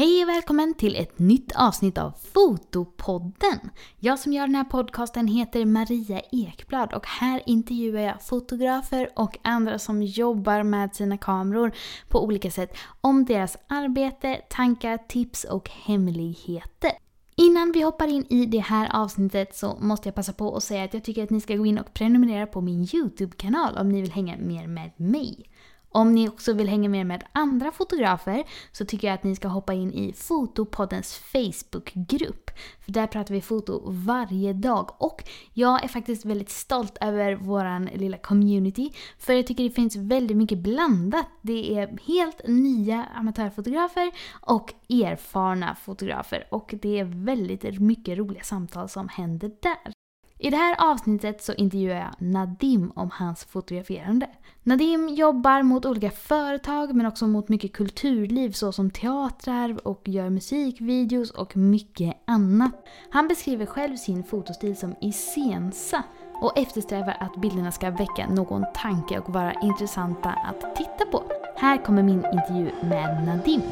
Hej och välkommen till ett nytt avsnitt av Fotopodden. Jag som gör den här podcasten heter Maria Ekblad och här intervjuar jag fotografer och andra som jobbar med sina kameror på olika sätt om deras arbete, tankar, tips och hemligheter. Innan vi hoppar in i det här avsnittet så måste jag passa på att säga att jag tycker att ni ska gå in och prenumerera på min YouTube-kanal om ni vill hänga mer med mig. Om ni också vill hänga med med andra fotografer så tycker jag att ni ska hoppa in i Fotopoddens Facebookgrupp. För där pratar vi foto varje dag och jag är faktiskt väldigt stolt över våran lilla community. För jag tycker det finns väldigt mycket blandat. Det är helt nya amatörfotografer och erfarna fotografer och det är väldigt mycket roliga samtal som händer där. I det här avsnittet så intervjuar jag Nadim om hans fotograferande. Nadim jobbar mot olika företag men också mot mycket kulturliv såsom teatrar och gör musikvideos och mycket annat. Han beskriver själv sin fotostil som iscensa och eftersträvar att bilderna ska väcka någon tanke och vara intressanta att titta på. Här kommer min intervju med Nadim.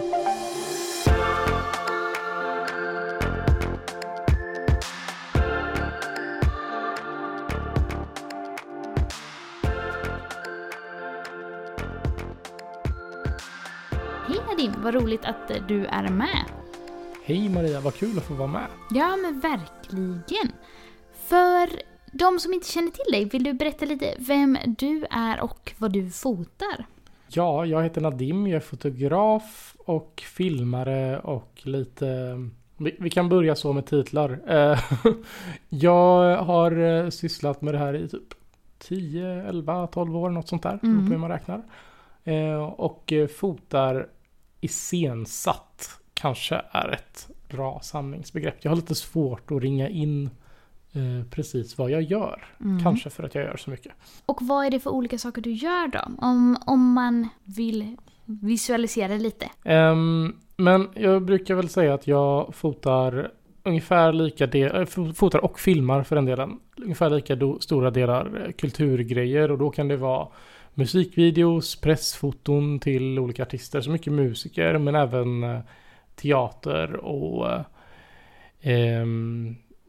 Nadim, vad roligt att du är med. Hej Maria, vad kul att få vara med. Ja, men verkligen. För de som inte känner till dig, vill du berätta lite vem du är och vad du fotar? Ja, jag heter Nadim, jag är fotograf och filmare och lite... Vi, vi kan börja så med titlar. Eh, jag har eh, sysslat med det här i typ 10, 11, 12 år, något sånt där. Mm. på hur man räknar. Eh, och fotar iscensatt kanske är ett bra samlingsbegrepp. Jag har lite svårt att ringa in eh, precis vad jag gör. Mm. Kanske för att jag gör så mycket. Och vad är det för olika saker du gör då? Om, om man vill visualisera lite. Um, men jag brukar väl säga att jag fotar ungefär lika del, äh, fotar och filmar för den delen. Ungefär lika do, stora delar eh, kulturgrejer och då kan det vara musikvideos, pressfoton till olika artister, så mycket musiker men även eh, teater och eh,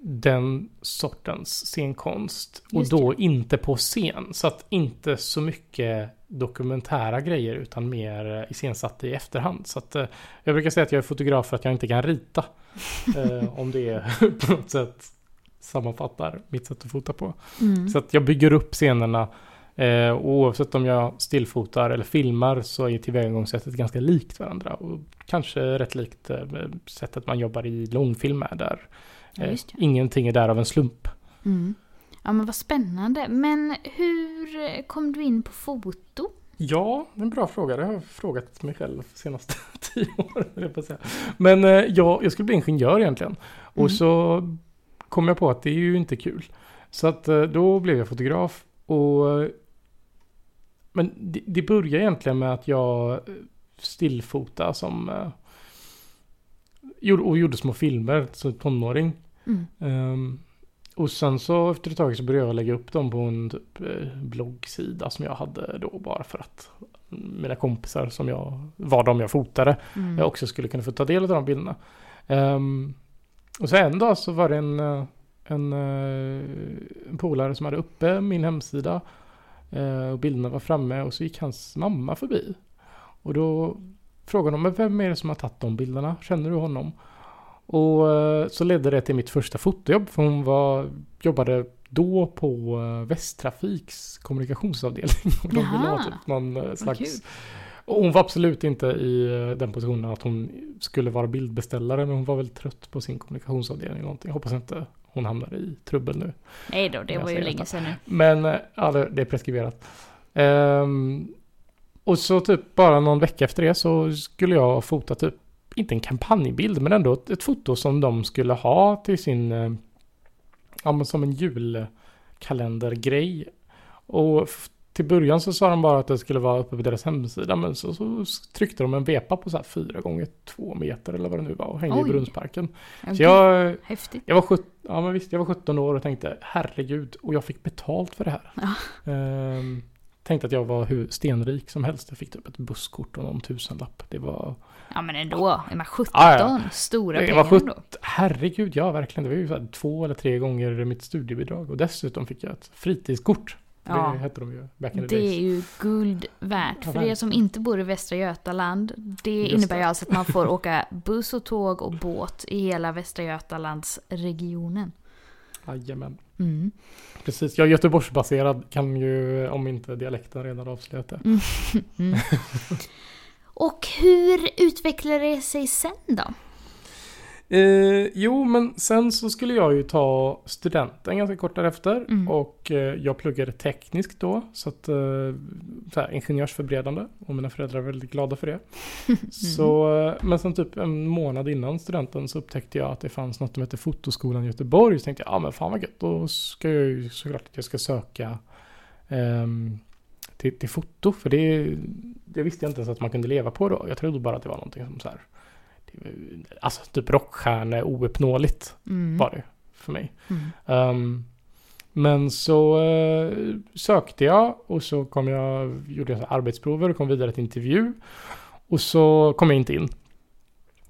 den sortens scenkonst. Just och då det. inte på scen. Så att inte så mycket dokumentära grejer utan mer eh, iscensatt i efterhand. Så att eh, jag brukar säga att jag är fotograf för att jag inte kan rita. eh, om det på något sätt sammanfattar mitt sätt att fota på. Mm. Så att jag bygger upp scenerna Eh, och oavsett om jag stillfotar eller filmar så är tillvägagångssättet ganska likt varandra. Och kanske rätt likt eh, sättet man jobbar i långfilm med där. Eh, ingenting är där av en slump. Mm. Ja men vad spännande. Men hur kom du in på foto? Ja, en bra fråga. Det har jag frågat mig själv de senaste tio åren. Men eh, ja, jag skulle bli ingenjör egentligen. Och mm. så kom jag på att det är ju inte kul. Så att eh, då blev jag fotograf. Och men det, det börjar egentligen med att jag eh, stillfota som uh, och gjorde små filmer som tonåring. Mm. Um, och sen så efter ett tag så började jag lägga upp dem på en typ eh, bloggsida som jag hade då bara för att mina kompisar som jag var de jag fotade mm. jag också skulle kunna få ta del av de bilderna. Um, och så en dag så var det en, en, en polare som hade uppe min hemsida Eh, och bilderna var framme och så gick hans mamma förbi. Och då frågade de, men vem är det som har tagit de bilderna? Känner du honom? Och eh, så ledde det till mitt första fotojobb, för hon var, jobbade då på eh, Västtrafiks kommunikationsavdelning. Och de ville ha typ någon slags... Och hon var absolut inte i den positionen att hon skulle vara bildbeställare, men hon var väl trött på sin kommunikationsavdelning. Någonting. Jag hoppas inte hon hamnar i trubbel nu. Nej då, det var ju länge sedan nu. Men eh, ja, det är preskriberat. Um, och så typ bara någon vecka efter det så skulle jag fota typ, inte en kampanjbild, men ändå ett, ett foto som de skulle ha till sin, eh, ja men som en julkalendergrej. Och till början så sa de bara att det skulle vara uppe på deras hemsida men så, så tryckte de en vepa på så här fyra gånger två meter eller vad det nu var och hängde Oj. i Brunnsparken. Okay. Så jag, Häftigt. Jag var, 17, ja, men visst, jag var 17 år och tänkte herregud och jag fick betalt för det här. Ja. Ehm, tänkte att jag var hur stenrik som helst. Jag fick typ ett busskort och någon tusenlapp. Det var... Ja men ändå, är man 17, Ja, ja. stora pengar var. Herregud, ja verkligen. Det var ju så två eller tre gånger mitt studiebidrag. Och dessutom fick jag ett fritidskort. Ja. Det hette de ju back in the Det days. är ju guld värt. För er som inte bor i Västra Götaland, det Just innebär ju alltså att man får åka buss och tåg och båt i hela Västra Götalandsregionen. Jajamän. Mm. Precis, jag är Göteborgsbaserad kan ju, om inte dialekten redan avslöjat det. Mm. och hur utvecklade det sig sen då? Eh, jo, men sen så skulle jag ju ta studenten ganska kort därefter. Mm. Och eh, jag pluggade tekniskt då. Så att, eh, så här, ingenjörsförberedande. Och mina föräldrar är väldigt glada för det. så, eh, men sen typ en månad innan studenten så upptäckte jag att det fanns något som heter Fotoskolan i Göteborg. Så tänkte jag, ja men fan vad gött. Då ska jag ju såklart att jag ska söka ehm, till, till foto. För det, det visste jag inte ens att man kunde leva på då. Jag trodde bara att det var någonting som så här. Alltså typ rockstjärne ouppnåeligt Mm. var det för mig. Mm. Ehm, men så eh, sökte jag och så kom jag, gjorde jag arbetsprover och kom vidare till intervju. Och så kom jag inte in.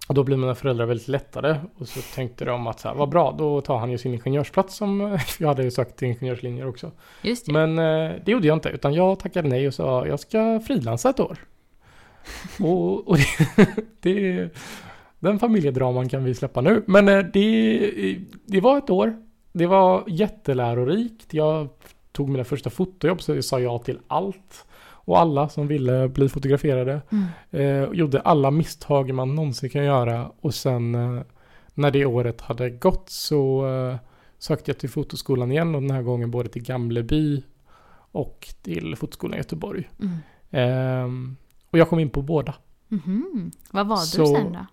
Och då blev mina föräldrar väldigt lättade och så tänkte de att så här, vad bra, då tar han ju sin ingenjörsplats som jag hade ju sökt till ingenjörslinjer också. Just det. Men eh, det gjorde jag inte, utan jag tackade nej och sa jag ska frilansa ett år. och och det, det, den familjedraman kan vi släppa nu. Men eh, det, det var ett år. Det var jättelärorikt. Jag tog mina första fotojobb så jag sa ja till allt. Och alla som ville bli fotograferade. Mm. Eh, gjorde alla misstag man någonsin kan göra. Och sen eh, när det året hade gått så eh, sökte jag till fotoskolan igen. Och den här gången både till Gamleby och till fotoskolan i Göteborg. Mm. Ehm, och jag kom in på båda. Mhm. Vad valde Så- du sen då?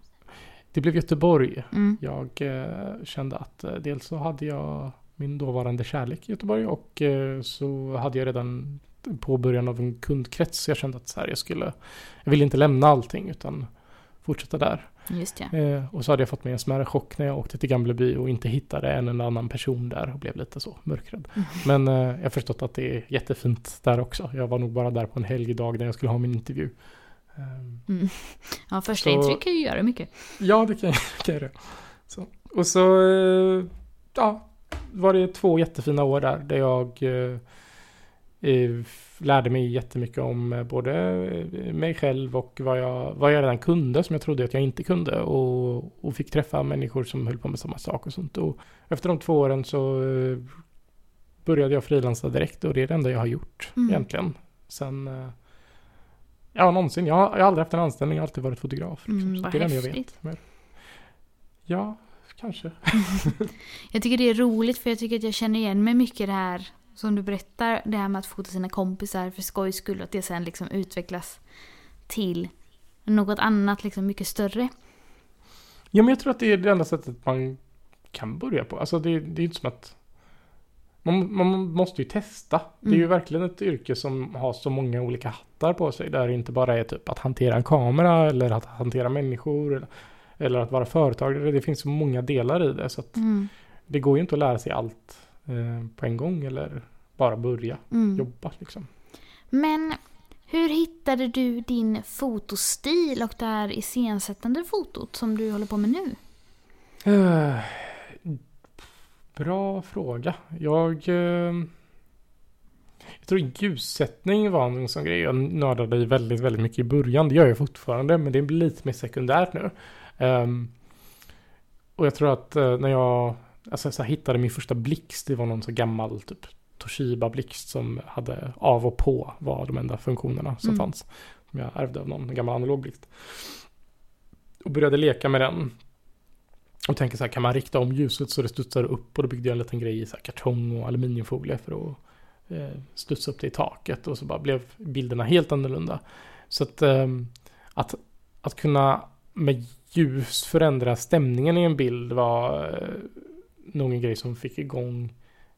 Det blev Göteborg. Mm. Jag eh, kände att eh, dels så hade jag min dåvarande kärlek i Göteborg och eh, så hade jag redan påbörjan av en kundkrets. Så jag kände att så här, jag skulle, jag ville inte lämna allting utan fortsätta där. Just ja. Eh, och så hade jag fått mig en smärre chock när jag åkte till Gamleby och inte hittade en eller annan person där och blev lite så mörkrädd. Mm. Men eh, jag har förstått att det är jättefint där också. Jag var nog bara där på en helgdag när jag skulle ha min intervju. Ehm, Mm. Ja, första Så- intryck kan ju göra mycket. Ja, det kan jag, kan göra. Så. Och så eh, ja, var det två jättefina år där, där jag eh, eh, lärde mig jättemycket om eh, både mig själv och vad jag, vad jag redan kunde som jag trodde att jag inte kunde och, och fick träffa människor som höll på med samma sak och sånt. Och efter de två åren så började jag frilansa direkt och det är det enda jag har gjort Mm. egentligen. Sen Ja, någonsin. Jag har, jag har aldrig haft en anställning, jag har alltid varit fotograf. Liksom. Mm, vad det är det enda jag häftigt. vet. Men, ja, kanske. Jag tycker det är roligt för jag tycker att jag känner igen mig mycket i det här som du berättar. Det här med att fota sina kompisar för skojs skull. Att det sen liksom utvecklas till något annat liksom mycket större. Ja, men jag tror att det är det enda sättet man kan börja på. Alltså det, det är inte som att man, man måste ju testa. Det är ju Mm. verkligen ett yrke som har så många olika hattar på sig. Där det inte bara är typ att hantera en kamera eller att hantera människor. Eller, eller att vara företagare. Det finns så många delar i det. Så Mm. det går ju inte att lära sig allt eh, på en gång. Eller bara börja Mm. jobba liksom. Men hur hittade du din fotostil och det här iscensättande fotot som du håller på med nu? Bra fråga. Jag... eh, Jag tror ljussättning var en sån grej jag nördade i väldigt, väldigt mycket i början. Det gör jag fortfarande, men det blir lite mer sekundärt nu. Ehm, och jag tror att eh, när jag alltså, så här, hittade min första blixt, det var någon så gammal typ Toshiba-blixt som hade av och på var de enda funktionerna som Mm. fanns. Som jag ärvde av någon gammal analog blixt. Och började leka med den. Och tänker så här, kan man rikta om ljuset så det studsar upp? Och då byggde jag en liten grej i så här kartong och aluminiumfolie för att eh, studsa upp det i taket. Och så bara blev bilderna helt annorlunda. Så att, ehm, att, att kunna med ljus förändra stämningen i en bild var eh, nog en grej som fick igång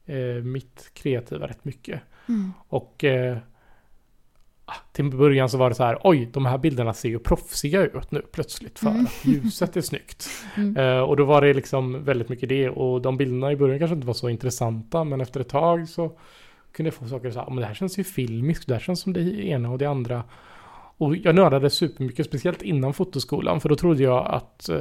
eh, mitt kreativa rätt mycket. Mm. Och eh, till början så var det så här, oj, de här bilderna ser ju proffsiga ut nu plötsligt för Mm. att ljuset är snyggt. Mm. Eh, och då var det liksom väldigt mycket det och de bilderna i början kanske inte var så intressanta men efter ett tag så kunde jag få saker så här, men det här känns ju filmiskt, det här känns som det ena och det andra. Och jag nördade supermycket, speciellt innan fotoskolan, för då trodde jag att eh,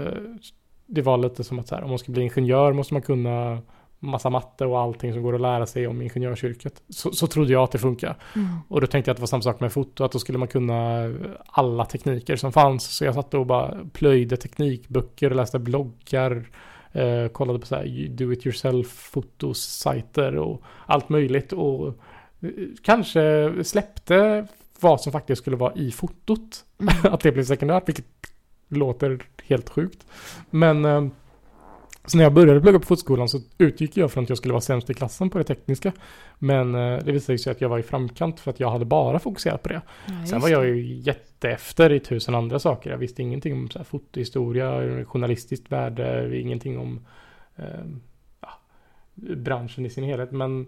det var lite som att så här, om man ska bli ingenjör måste man kunna massa matte och allting som går att lära sig om ingenjörsyrket. Så, så trodde jag att det funkar. Mm. Och då tänkte jag att det var samma sak med foto, att då skulle man kunna alla tekniker som fanns. Så jag satt och bara plöjde teknikböcker, läste bloggar, eh, kollade på så här do it yourself fotosajter och allt möjligt. Och eh, kanske släppte vad som faktiskt skulle vara i fotot. Mm. att det blev sekundärt, vilket låter helt sjukt. Men eh, så när jag började plugga på fotskolan så utgick jag från att jag skulle vara sämst i klassen på det tekniska. Men eh, det visade sig att jag var i framkant för att jag hade bara fokuserat på det. Ja, Sen var jag ju jätteefter i tusen andra saker. Jag visste ingenting om så här, fotohistoria, journalistiskt värde, ingenting om eh, ja, branschen i sin helhet. Men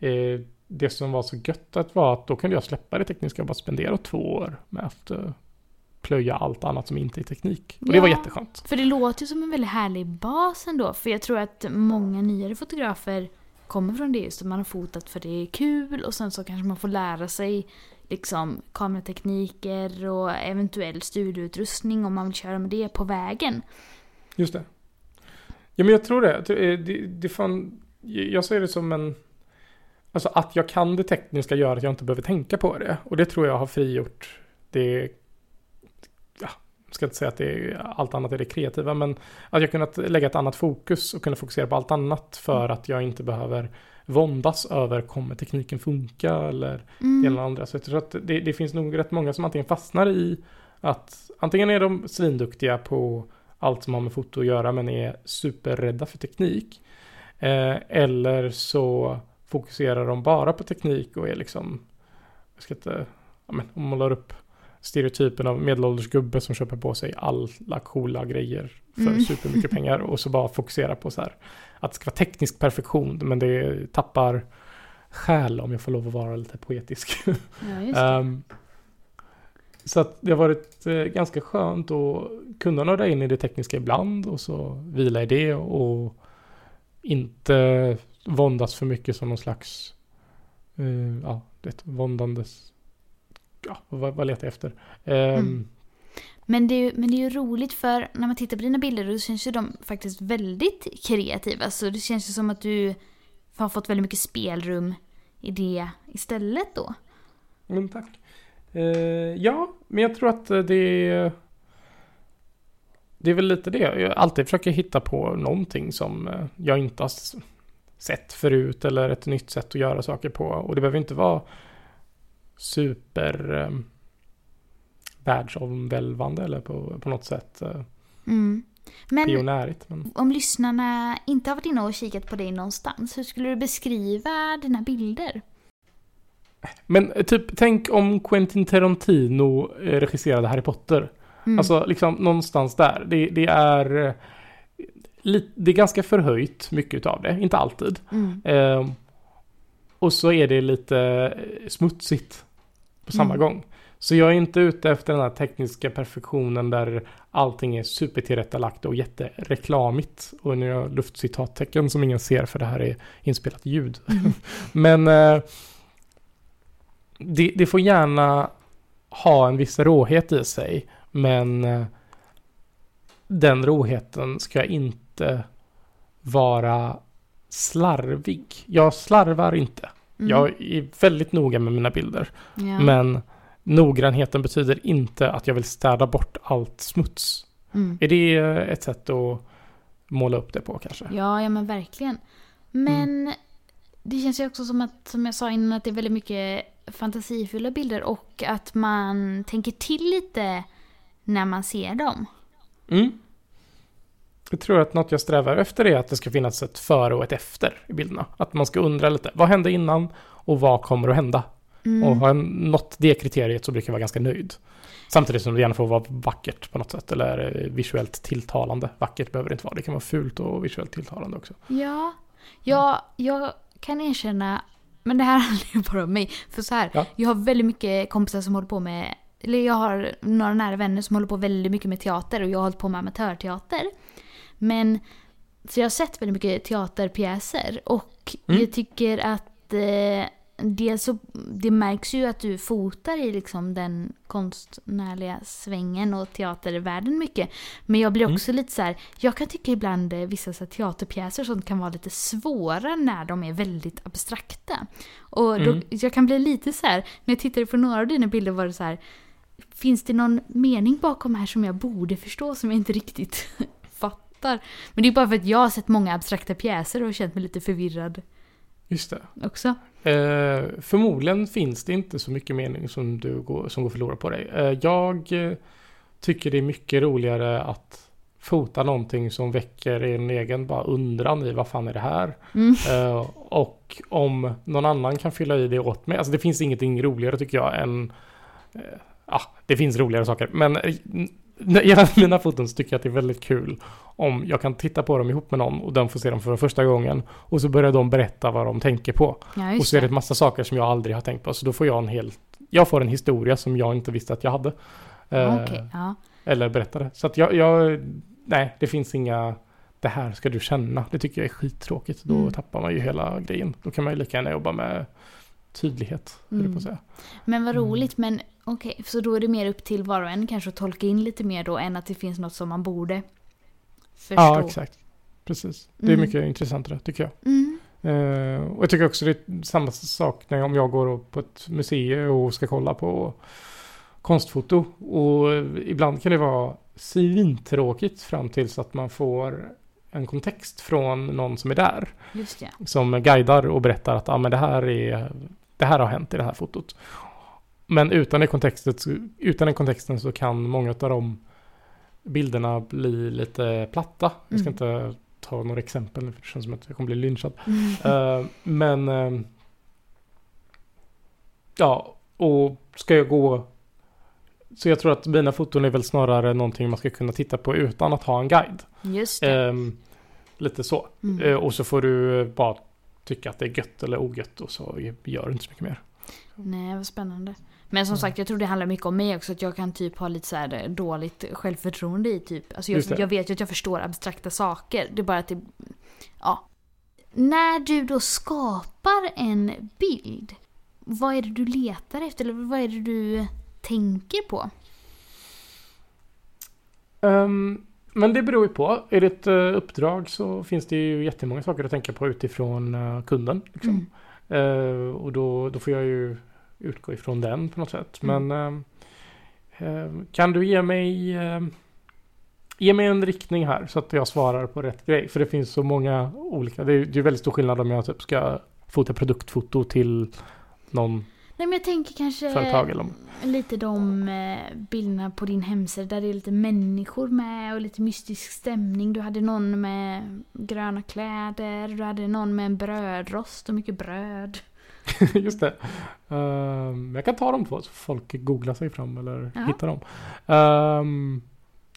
eh, det som var så gött att var att då kunde jag släppa det tekniska och bara spendera två år med att eh, plöja allt annat som inte är teknik. Och det var Ja. jätteskönt. För det låter ju som en väldigt härlig bas ändå. För jag tror att många nyare fotografer kommer från det just att man har fotat för det är kul och sen så kanske man får lära sig liksom kameratekniker och eventuell studioutrustning om man vill köra med det på vägen. Just det. Ja men jag tror det. Tror, eh, det, det fan, jag ser det som en... Alltså att jag kan det tekniska gör att jag inte behöver tänka på det. Och det tror jag har frigjort det... Ska inte säga att det är, allt annat är det kreativa, men att jag kunnat lägga ett annat fokus och kunna fokusera på allt annat för att jag inte behöver våndas över kommer tekniken funka eller det ena eller andra. Så jag tror att det, det finns nog rätt många som antingen fastnar i att antingen är de svinduktiga på allt som har med foto att göra men är superrädda för teknik. Eh, eller så fokuserar de bara på teknik och är liksom, jag ska inte, ja, men, om man målar upp stereotypen av medelålders gubbe som köper på sig alla coola grejer för Mm. supermycket pengar och så bara fokuserar på så här att det ska vara teknisk perfektion men det tappar själ om jag får lov att vara lite poetisk. Ja. Ehm, så att det har varit eh, ganska skönt att kunna nörda in i det tekniska ibland och så vila i det och inte våndas för mycket som någon slags eh, ja, det våndandes ja, vad, vad letar jag efter? Ehm, Mm. Men det, är ju, men det är ju roligt för när man tittar på dina bilder då känns ju de faktiskt väldigt kreativa. Så det känns ju som att du har fått väldigt mycket spelrum i det istället då. Men tack. Eh, ja, men jag tror att eh, det är... Det är väl lite det. Jag alltid försöker hitta på någonting som eh, jag inte har sett förut eller ett nytt sätt att göra saker på. Och det behöver inte vara super eh, världsomvälvande eller på, på något sätt eh, Mm. Men pionjärigt. Men... om lyssnarna inte har varit inne och kikat på dig någonstans, hur skulle du beskriva dina bilder? men eh, typ, tänk om Quentin Tarantino eh, regisserade Harry Potter. Mm. Alltså liksom någonstans där. Det, det är... eh, Det är ganska förhöjt, mycket av det. Inte alltid. mm. Ehm, och så är det lite eh, smutsigt på samma Mm. gång. Så jag är inte ute efter den här tekniska perfektionen där allting är supertillrättalagt och jättereklamigt. Och nu gör jag luftcitattecken som ingen ser för det här är inspelat ljud. Mm. Men eh, det, det får gärna ha en viss råhet i sig. Men eh, den råheten ska inte vara slarvig. Jag slarvar inte. Mm. Jag är väldigt noga med mina bilder. ja. Men noggrannheten betyder inte att jag vill städa bort allt smuts. Mm. Är det ett sätt att måla upp det på kanske? Ja, ja men verkligen. Men det känns ju också som att, som jag sa innan, att det är väldigt mycket fantasifulla bilder och att man tänker till lite när man ser dem. Mm. Jag tror att något jag strävar efter är att det ska finnas ett före och ett efter i bilderna. Att man ska undra lite, vad hände innan och vad kommer att hända? Mm. Och har jag nått det kriteriet så brukar jag vara ganska nöjd. Samtidigt som det gärna får vara vackert på något sätt, eller eh, visuellt tilltalande. Vackert behöver det inte vara, det kan vara fult och visuellt tilltalande också. Ja, jag, jag kan erkänna, men det här handlar ju bara om mig. För så här, Ja. jag har väldigt mycket kompisar som håller på med, eller jag har några nära vänner som håller på väldigt mycket med teater och jag har hållit på med amatörteater. Men, så jag har sett väldigt mycket teaterpjäser och Mm. jag tycker att eh, det, så, det märks ju att du fotar i liksom den konstnärliga svängen och teatervärlden mycket. Men jag blir också mm. lite så här, jag kan tycka ibland eh, vissa så här, teaterpjäser som kan vara lite svåra när de är väldigt abstrakta. Och då, mm. jag kan bli lite så här, när jag tittade på några av dina bilder var det så här, finns det någon mening bakom här som jag borde förstå som jag inte riktigt fattar? Men det är bara för att jag har sett många abstrakta pjäser och känt mig lite förvirrad. Just det. Också. Eh, förmodligen finns det inte så mycket mening som, du går, som går förlorad på dig. Eh, jag eh, tycker det är mycket roligare att fota någonting som väcker en egen bara undran i vad fan är det här? Mm. Eh, och om någon annan kan fylla i det åt mig. Alltså det finns ingenting roligare tycker jag än eh, Ja, det finns roligare saker. Men gällande mina foton så tycker jag att det är väldigt kul om jag kan titta på dem ihop med någon och den får se dem för första gången. Och så börjar de berätta vad de tänker på. Ja, och så är det en massa saker som jag aldrig har tänkt på. Så då får jag en helt, jag får en historia som jag inte visste att jag hade. Okay, eh, ja. Eller berättade. Så att jag, jag, nej det finns inga, det här ska du känna. Det tycker jag är skittråkigt. Då mm. tappar man ju hela grejen. Då kan man ju lika gärna jobba med tydlighet. Mm. På att säga. Men vad mm. roligt, mm. men okej, okay, så då är det mer upp till var och en kanske att tolka in lite mer då än att det finns något som man borde förstå. Ja, exakt. Precis. Det är mm. mycket intressantare tycker jag. Mm. Uh, och jag tycker också det är samma sak när om jag går på ett museum och ska kolla på konstfoto. Och ibland kan det vara svintråkigt fram tills att man får en kontext från någon som är där. Som guidar och berättar att ah, men det, här är, det här har hänt i det här fotot. Men utan, det kontextet, utan den kontexten så kan många av de bilderna bli lite platta. Jag ska mm. inte ta några exempel, för det känns som att jag kommer bli lynchad. Mm. Uh, men uh, ja, och ska jag gå så jag tror att mina foton är väl snarare någonting man ska kunna titta på utan att ha en guide. Just det. Um, lite så. Mm. Uh, och så får du bara tycka att det är gött eller ogött och så gör du inte så mycket mer. Nej, vad spännande. Men som mm. sagt, jag tror det handlar mycket om mig också. Att jag kan typ ha lite så här eh, dåligt självförtroende i typ. Alltså jag, jag vet ju att jag förstår abstrakta saker. Det är bara att det... Ja. När du då skapar en bild. Vad är det du letar efter? Eller vad är det du tänker på? Um, men det beror ju på. Är det ett uh, uppdrag så finns det ju jättemånga saker att tänka på utifrån uh, kunden. Liksom. Mm. Uh, och då, då får jag ju utgå ifrån den på något sätt. Mm. Men kan du ge mig Ge mig en riktning här så att jag svarar på rätt grej. För det finns så många olika. Det är, är väldigt stor skillnad om jag typ ska fota produktfoto till någon Nej men jag tänker kanske företag eller lite de eh, bilderna på din hemsida där det är lite människor med och lite mystisk stämning. Du hade någon med gröna kläder, du hade någon med en brödrost och mycket bröd. Just det. Um, jag kan ta de två så folk googlar sig fram eller ja. hittar dem. Um,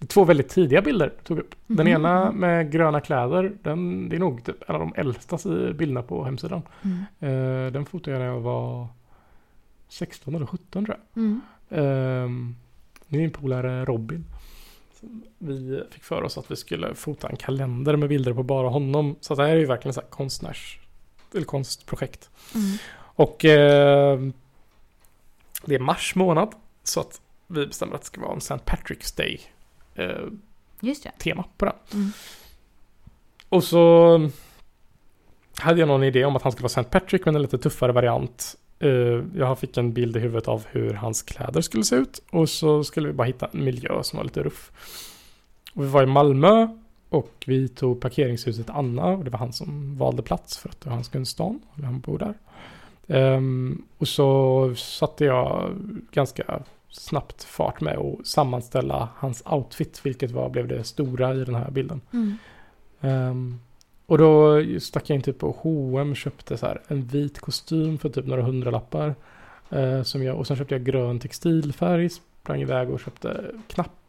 två väldigt tidiga bilder tog upp. Den mm. ena med gröna kläder, den, det är nog typ en av de äldsta bilderna på hemsidan. Mm. Uh, den fotade jag när jag var 16 eller 17 tror jag. Mm. Um, nu är min polare Robin. Vi fick för oss att vi skulle fota en kalender med bilder på bara honom. Så det här är ju verkligen så här konstnärs eller konstprojekt. Mm. Och eh, det är mars månad. Så att vi bestämmer att det ska vara en St. Patrick's Day eh, tema på den. Mm. Och så hade jag någon idé om att han skulle vara St. Patrick men en lite tuffare variant. Uh, jag fick en bild i huvudet av hur hans kläder skulle se ut. Och så skulle vi bara hitta en miljö som var lite ruff. Och vi var i Malmö och vi tog parkeringshuset Anna och det var han som valde plats för att det var hans kundstånd. Han bor där. Um, och så satte jag ganska snabbt fart med att sammanställa hans outfit, vilket var, blev det stora i den här bilden. Mm. Um, och då stack jag in typ på H&M köpte så här en vit kostym för typ några hundralappar. Uh, som jag, och sen köpte jag grön textilfärg, sprang iväg och köpte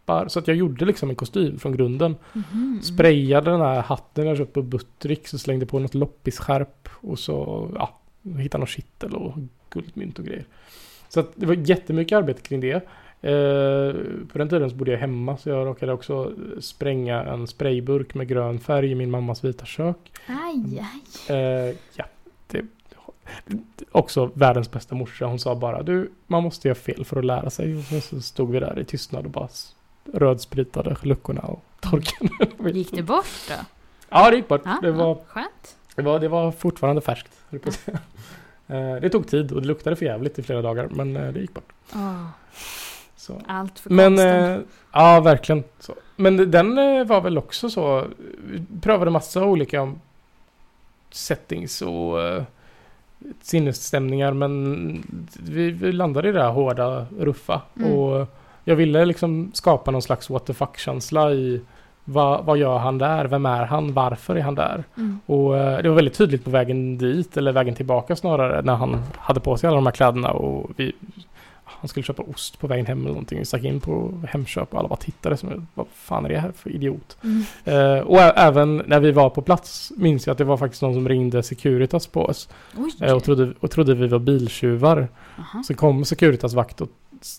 knappar. Så att jag gjorde liksom en kostym från grunden. Mm. Sprayade den här hatten jag köpte på Buttricks och slängde på något loppisskärp. Och så ja, hittade något kittel och guldmynt och grejer. Så att det var jättemycket arbete kring det. Eh, på den tiden så bodde jag hemma så jag råkade också spränga en sprayburk med grön färg i min mammas vita kök. Aj, aj. Eh, ja, det, också världens bästa morsa. Hon sa bara du, man måste göra fel för att lära sig. Och så stod vi där i tystnad och bara rödspritade luckorna och torkade. Gick det bort då? Ja, det gick bort. Ja, Det var, ja, skönt. det var, det var fortfarande färskt. Eh, Det tog tid och det luktade för jävligt i flera dagar, men eh, det gick bort. Åh, Så. allt för Men, eh, ja verkligen. Så. Men den eh, var väl också så, vi prövade massa olika settings och eh, sinnesstämningar men vi, vi landade i det här hårda, ruffa. Mm. Och jag ville liksom skapa någon slags what the fuck-känsla i vad, vad gör han där? Vem är han? Varför är han där? Mm. Och eh, det var väldigt tydligt på vägen dit, eller vägen tillbaka snarare, när han hade på sig alla de här kläderna och vi, han skulle köpa ost på vägen hem eller någonting. Vi stack in på Hemköp och alla bara tittade som vad fan är det här för idiot? Mm. Eh, och även när vi var på plats minns jag att det var faktiskt någon som ringde Securitas på oss eh, och, trodde, och trodde vi var biltjuvar. Aha. Så kom Securitas vakt och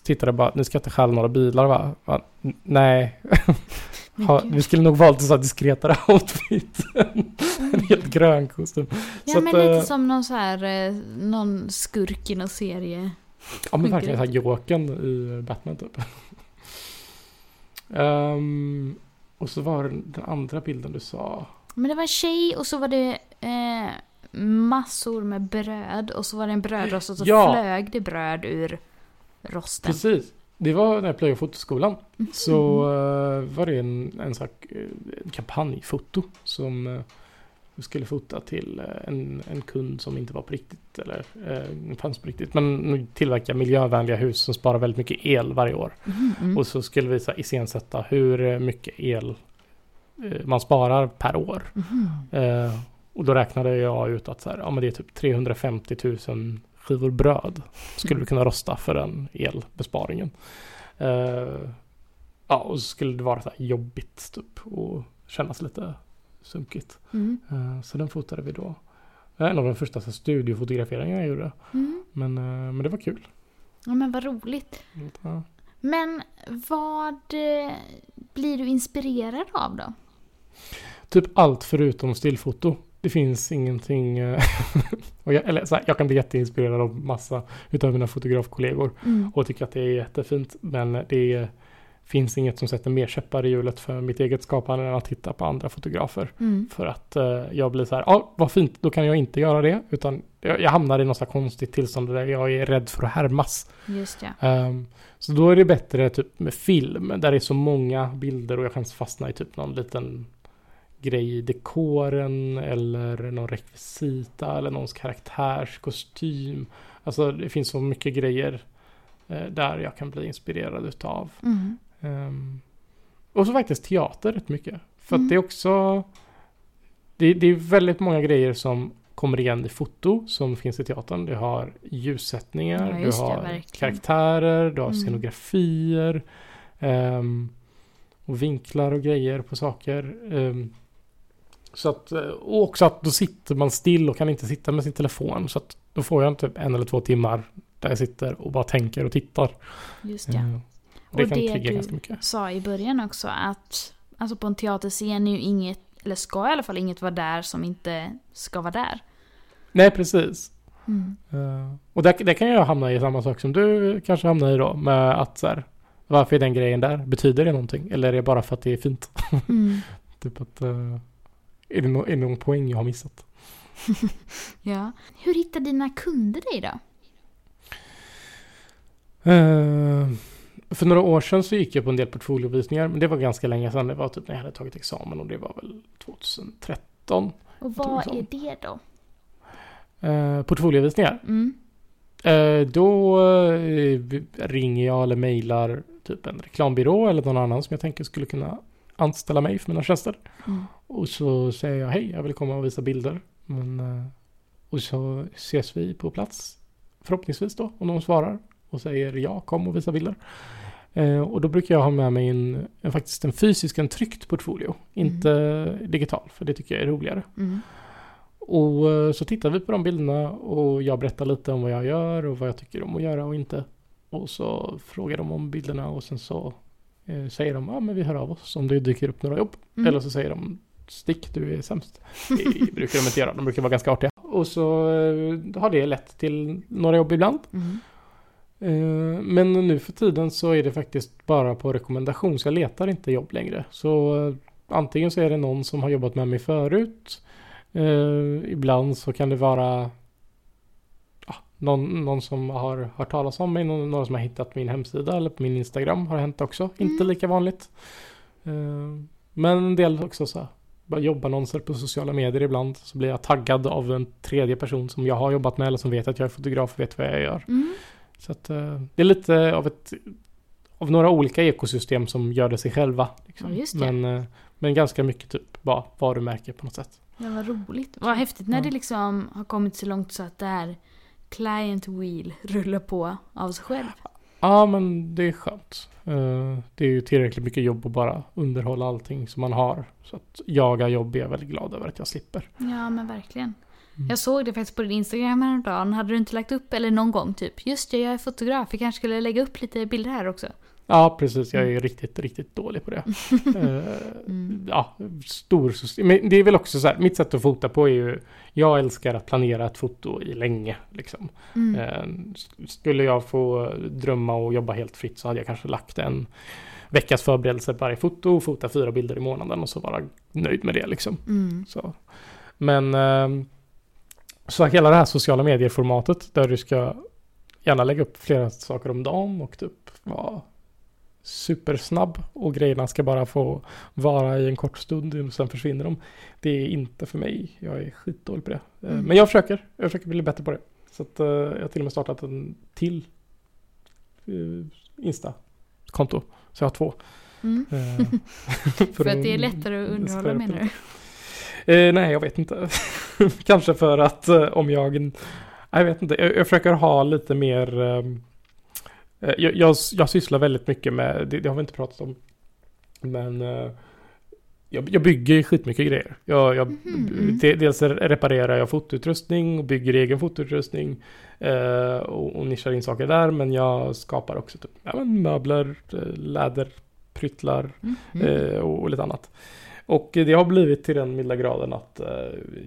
tittade bara, ni ska inte stjäla några bilar va? va? Nej, ha, vi skulle nog valt en sån här diskretare outfit. en helt grön kostym. Ja så men att, lite eh, som någon så här, eh, någon skurk i någon serie. Ja men verkligen såhär Jokern i Batman typ. Ehm, och så var det den andra bilden du sa. Men det var en tjej och så var det eh, massor med bröd och så var det en brödrost och så Ja. flög det bröd ur rosten. Precis. Det var när jag plöjde fotoskolan. Mhm. Så eh, var det en, en, sak, eh, en kampanjfoto som vi skulle fota till eh, en, en kund som inte var på riktigt eller uh, fanns på riktigt. Men tillverkar miljövänliga hus som sparar väldigt mycket el varje år. Mm. Och så skulle vi så iscensätta hur eh, mycket el eh, man sparar per år. Mhm. Eh, och då räknade jag ut att så här, ja, men det är typ 350 000 skivor bröd skulle du kunna rosta för den elbesparingen. Eh, ja, och så skulle det vara så här jobbigt typ och kännas lite sunkigt. Mm. Eh, så den fotade vi då. En av de första så studiofotograferingarna jag gjorde. Mm. Men, eh, men det var kul. Ja men vad roligt. Ja. Men vad blir du inspirerad av då? Typ allt förutom stillfoto. Det finns ingenting. eh, jag, eller, så här, jag kan bli jätteinspirerad av massa utav mina fotografkollegor Mm. och tycker att det är jättefint. Men det finns inget som sätter mer käppar i hjulet för mitt eget skapande än att titta på andra fotografer. Mm. För att eh, jag blir så här, ja vad fint, då kan jag inte göra det. Utan jag, jag hamnar i något konstigt tillstånd där jag är rädd för att härmas. Just ja. Ehm, så då är det bättre typ med film där det är så många bilder och jag kan fastna i typ någon liten grej i dekoren eller någon rekvisita eller någons karaktärskostym. Alltså det finns så mycket grejer eh, där jag kan bli inspirerad utav. Mm. Ehm, och så faktiskt teater rätt mycket. För Mm. att det är också det, det är väldigt många grejer som kommer igen i foto som finns i teatern. Du har ljussättningar, Ja, du det, har verkligen. karaktärer, du har Mm. scenografier ehm, och vinklar och grejer på saker. Ehm, så att, eh, och också att då sitter man still och kan inte sitta med sin telefon. Så att då får jag typ en eller två timmar där jag sitter och bara tänker och tittar. Just ja. Och det Och kan det du- ganska mycket. Sa i början också att alltså på en teaterscen är ju inget, eller ska i alla fall inget vara där som inte ska vara där. Nej, precis. Mm. Eh, och där, där kan jag hamna i samma sak som du kanske hamnar i då. Med att så här, varför är den grejen där? Betyder det någonting? Eller är det bara för att det är fint? Mm. typ att, eh, är, det no, är det någon poäng jag har missat? Ja. Hur hittar dina kunder dig då? Eh, för några år sedan så gick jag på en del portfoliovisningar. Men det var ganska länge sedan. Det var typ när jag hade tagit examen och det var väl 2013. Och vad är det då? Uh, portfoliovisningar. Mm. Eh, då ringer jag eller mejlar typ en reklambyrå eller någon annan som jag tänker skulle kunna anställa mig för mina tjänster. Mm. Och så säger jag hej, jag vill komma och visa bilder. Men, eh, och så ses vi på plats. Förhoppningsvis då, om de svarar. Och säger ja, kom och visa bilder. Eh, och då brukar jag ha med mig en, en, faktiskt en fysisk, en tryckt portfolio. Inte digital, för det tycker jag är roligare. Mm. Och eh, så tittar vi på de bilderna och jag berättar lite om vad jag gör och vad jag tycker om att göra och inte. Och så frågar de om bilderna och sen så eh, säger de ja men vi hör av oss om det dyker upp några jobb. Mm. Eller så säger de stick du är sämst. Det brukar de inte göra, de brukar vara ganska artiga. och så eh, har det lett till några jobb ibland. Mm. Eh, Men nu för tiden så är det faktiskt bara på rekommendation så jag letar inte jobb längre. Så eh, antingen så är det någon som har jobbat med mig förut. Ibland så kan det vara någon, någon som har hört talas om mig, någon, någon som har hittat min hemsida eller på min Instagram har hänt också. Inte Mm. lika vanligt. Men en del också så jobbannonser på sociala medier ibland så blir jag taggad av en tredje person som jag har jobbat med eller som vet att jag är fotograf och vet vad jag gör. Mm. Så att eh, det är lite av ett av några olika ekosystem som gör det sig själva. Liksom. Ja, det. Men, eh, men ganska mycket typ bara varumärke på något sätt. Ja, vad roligt. Vad häftigt när Ja. det liksom har kommit så långt så att det här client wheel rullar på av sig själv. Ja men det är skönt. Eh, det är ju tillräckligt mycket jobb att bara underhålla allting som man har. Så att jaga jobb är jag väldigt glad över att jag slipper. Ja, men verkligen. Mm. Jag såg det faktiskt på din Instagram häromdagen. Hade du inte lagt upp, eller någon gång typ, just det, jag är fotograf, vi kanske skulle lägga upp lite bilder här också. Ja precis, jag är riktigt, riktigt dålig på det. Eh, Mm. Ja, stor. Men det är väl också så här, mitt sätt att fota på är ju, jag älskar att planera ett foto i länge. Liksom. Mm. Eh, Skulle jag få drömma och jobba helt fritt så hade jag kanske lagt en veckas förberedelse på varje foto och fota fyra bilder i månaden och så vara nöjd med det liksom. Mm. Så. Men ehm, så hela det här sociala medier-formatet där du ska gärna lägga upp flera saker om dagen och typ vara supersnabb och grejerna ska bara få vara i en kort stund och sen försvinner de. Det är inte för mig. Jag är skitdålig på det. Eh, Mm. Men jag försöker. Jag försöker bli bättre på det. Så att eh, jag har till och med startat en till eh, Insta-konto. Så jag har två. Mm. För att det är lättare att underhålla menar du? Eh, nej, jag vet inte. Kanske för att eh, om jag... Jag vet inte. Jag, jag försöker ha lite mer... eh, jag, jag, jag sysslar väldigt mycket med... Det, det har vi inte pratat om. Men... eh, jag, jag bygger skitmycket grejer. Jag, jag, de- Dels reparerar jag fotoutrustning och bygger egen fotoutrustning. Eh, och, och nischar in saker där. Men jag skapar också typ, ja, men möbler, eh, läderpryttlar, Mhm. eh, och, och lite annat. Och det har blivit till den milda graden att eh,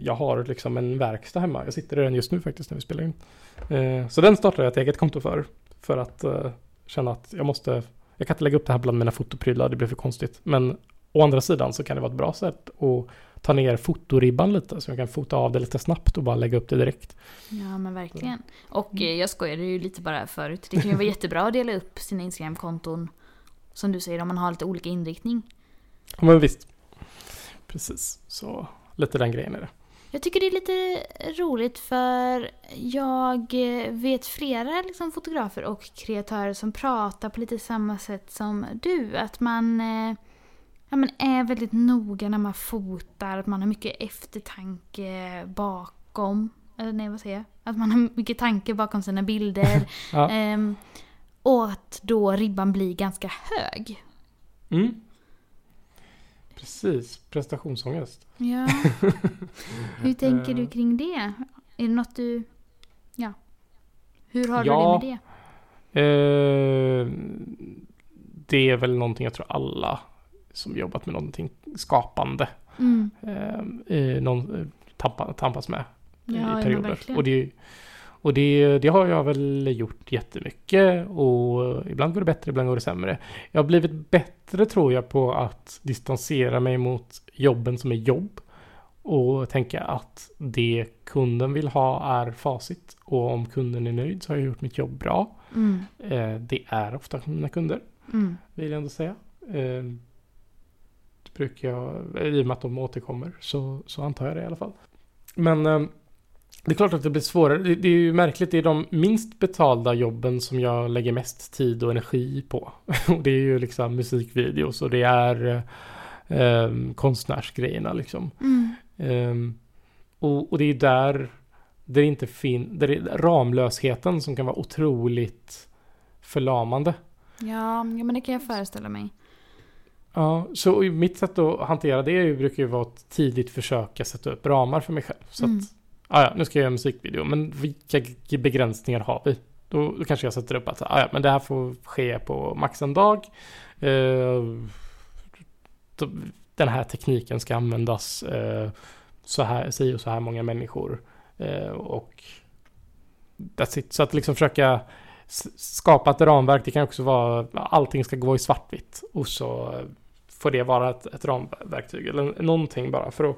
jag har liksom en verkstad hemma. Jag sitter i den just nu faktiskt när vi spelar in. Eh, så den startar jag ett eget konto för. För att eh, känna att jag måste, jag kan inte lägga upp det här bland mina fotoprylar, det blir för konstigt. Men å andra sidan så kan det vara ett bra sätt att ta ner fotoribban lite. Så jag kan fota av det lite snabbt och bara lägga upp det direkt. Ja men verkligen. Och eh, jag skojade ju lite bara förut. Det kan ju vara jättebra att dela upp sina Instagram-konton. Som du säger, om man har lite olika inriktning. Ja, men visst. Precis, så lite den grejen är det. Jag tycker det är lite roligt för jag vet flera liksom, fotografer och kreatörer som pratar på lite samma sätt som du. Att man, eh, ja, men är väldigt noga när man fotar, att man har mycket eftertanke bakom. Eller nej, vad säger jag? Att man har mycket tanke bakom sina bilder. Ja. Ehm, och att då ribban blir ganska hög. Mm. Precis, prestationsångest. Ja. Hur tänker du Eh. kring det? Är det något du... Ja. Hur har Ja. du det med det? Eh, det är väl någonting jag tror alla som jobbat med någonting skapande Mm. eh, någon, tampa, tampas med Ja, i ja, perioder. verkligen. och det, och det, det har jag väl gjort jättemycket och ibland går det bättre, ibland går det sämre. Jag har blivit bättre tror jag på att distansera mig mot jobben som är jobb och tänka att det kunden vill ha är facit och om kunden är nöjd så har jag gjort mitt jobb bra. Mm. Eh, det är ofta mina kunder, Mm. vill jag ändå säga. Eh, det brukar jag, i och med att de återkommer, så, så antar jag det i alla fall. Men eh, det är klart att det blir svårare. Det, det är ju märkligt, det är de minst betalda jobben som jag lägger mest tid och energi på. och det är ju liksom musikvideos och det är eh, eh, konstnärsgrejerna liksom. Mm. Ehm, och, och det är där det inte finns, där det är ramlösheten som kan vara otroligt förlamande. Ja, men det kan jag föreställa mig. Ja, så mitt sätt att hantera det ju- brukar ju vara att tidigt försöka sätta upp ramar för mig själv. Så Mm. att, ah, ja, nu ska jag göra en musikvideo, men vilka begränsningar har vi? Då, då kanske jag sätter upp att ah, ja, men det här får ske på max en dag. Eh, då- den här tekniken ska användas eh, så här, si och så här många människor Eh, och that's it. Så att liksom försöka skapa ett ramverk. Det kan också vara allting ska gå i svartvitt. Och så får det vara ett, ett ramverktyg. Eller någonting bara för att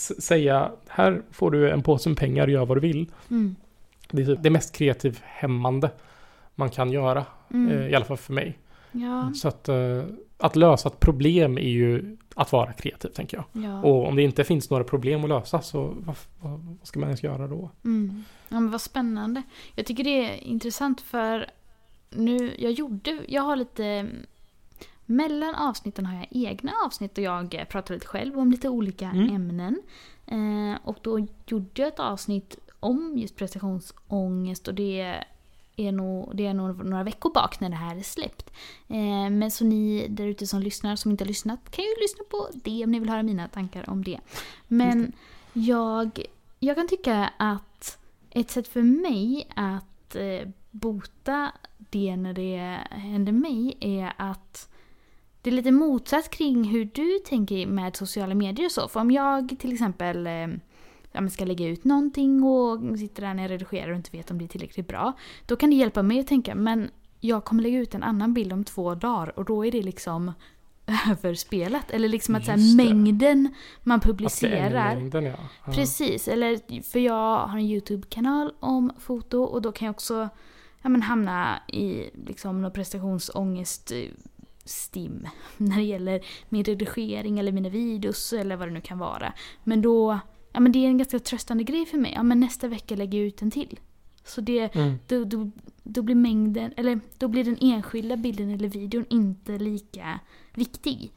säga här får du en påse med pengar, gör vad du vill. Mm. Det är typ det mest kreativt hämmande man kan göra. Mm. eh, I alla fall för mig. Ja, Så att, eh, att lösa ett problem är ju att vara kreativ tänker jag. ja. Och om det inte finns några problem att lösa så vad, vad, ska man ens göra då? Mm. Ja men vad spännande. Jag tycker det är intressant för nu, jag gjorde, jag har lite mellan avsnitten har jag egna avsnitt och jag eh, pratar lite själv om lite olika Mm. ämnen. Eh, och då gjorde jag ett avsnitt om just prestationsångest och det är nog, det är nog några veckor bak när det här är släppt. Eh, men så ni där ute som lyssnar, som inte har lyssnat, kan ju lyssna på det om ni vill höra mina tankar om det. Men jag, jag kan tycka att ett sätt för mig att eh, bota det när det händer mig är att det är lite motsatt kring hur du tänker med sociala medier och så. För om jag till exempel eh, ja, ska lägga ut någonting och sitter där när jag redigerar och inte vet om det är tillräckligt bra. Då kan det hjälpa mig att tänka, men jag kommer lägga ut en annan bild om två dagar och då är det liksom överspelat. Eller liksom att så här, mängden man publicerar mängden, ja. Ja. Precis, eller för jag har en YouTube-kanal om foto och då kan jag också ja, men hamna i liksom någon prestationsångest eh, stim när det gäller min redigering eller mina videos eller vad det nu kan vara. Men då, ja men det är en ganska tröstande grej för mig. Ja men nästa vecka lägger jag ut en till. Så det, Mm. då, då, då blir mängden, eller då blir den enskilda bilden eller videon inte lika viktig.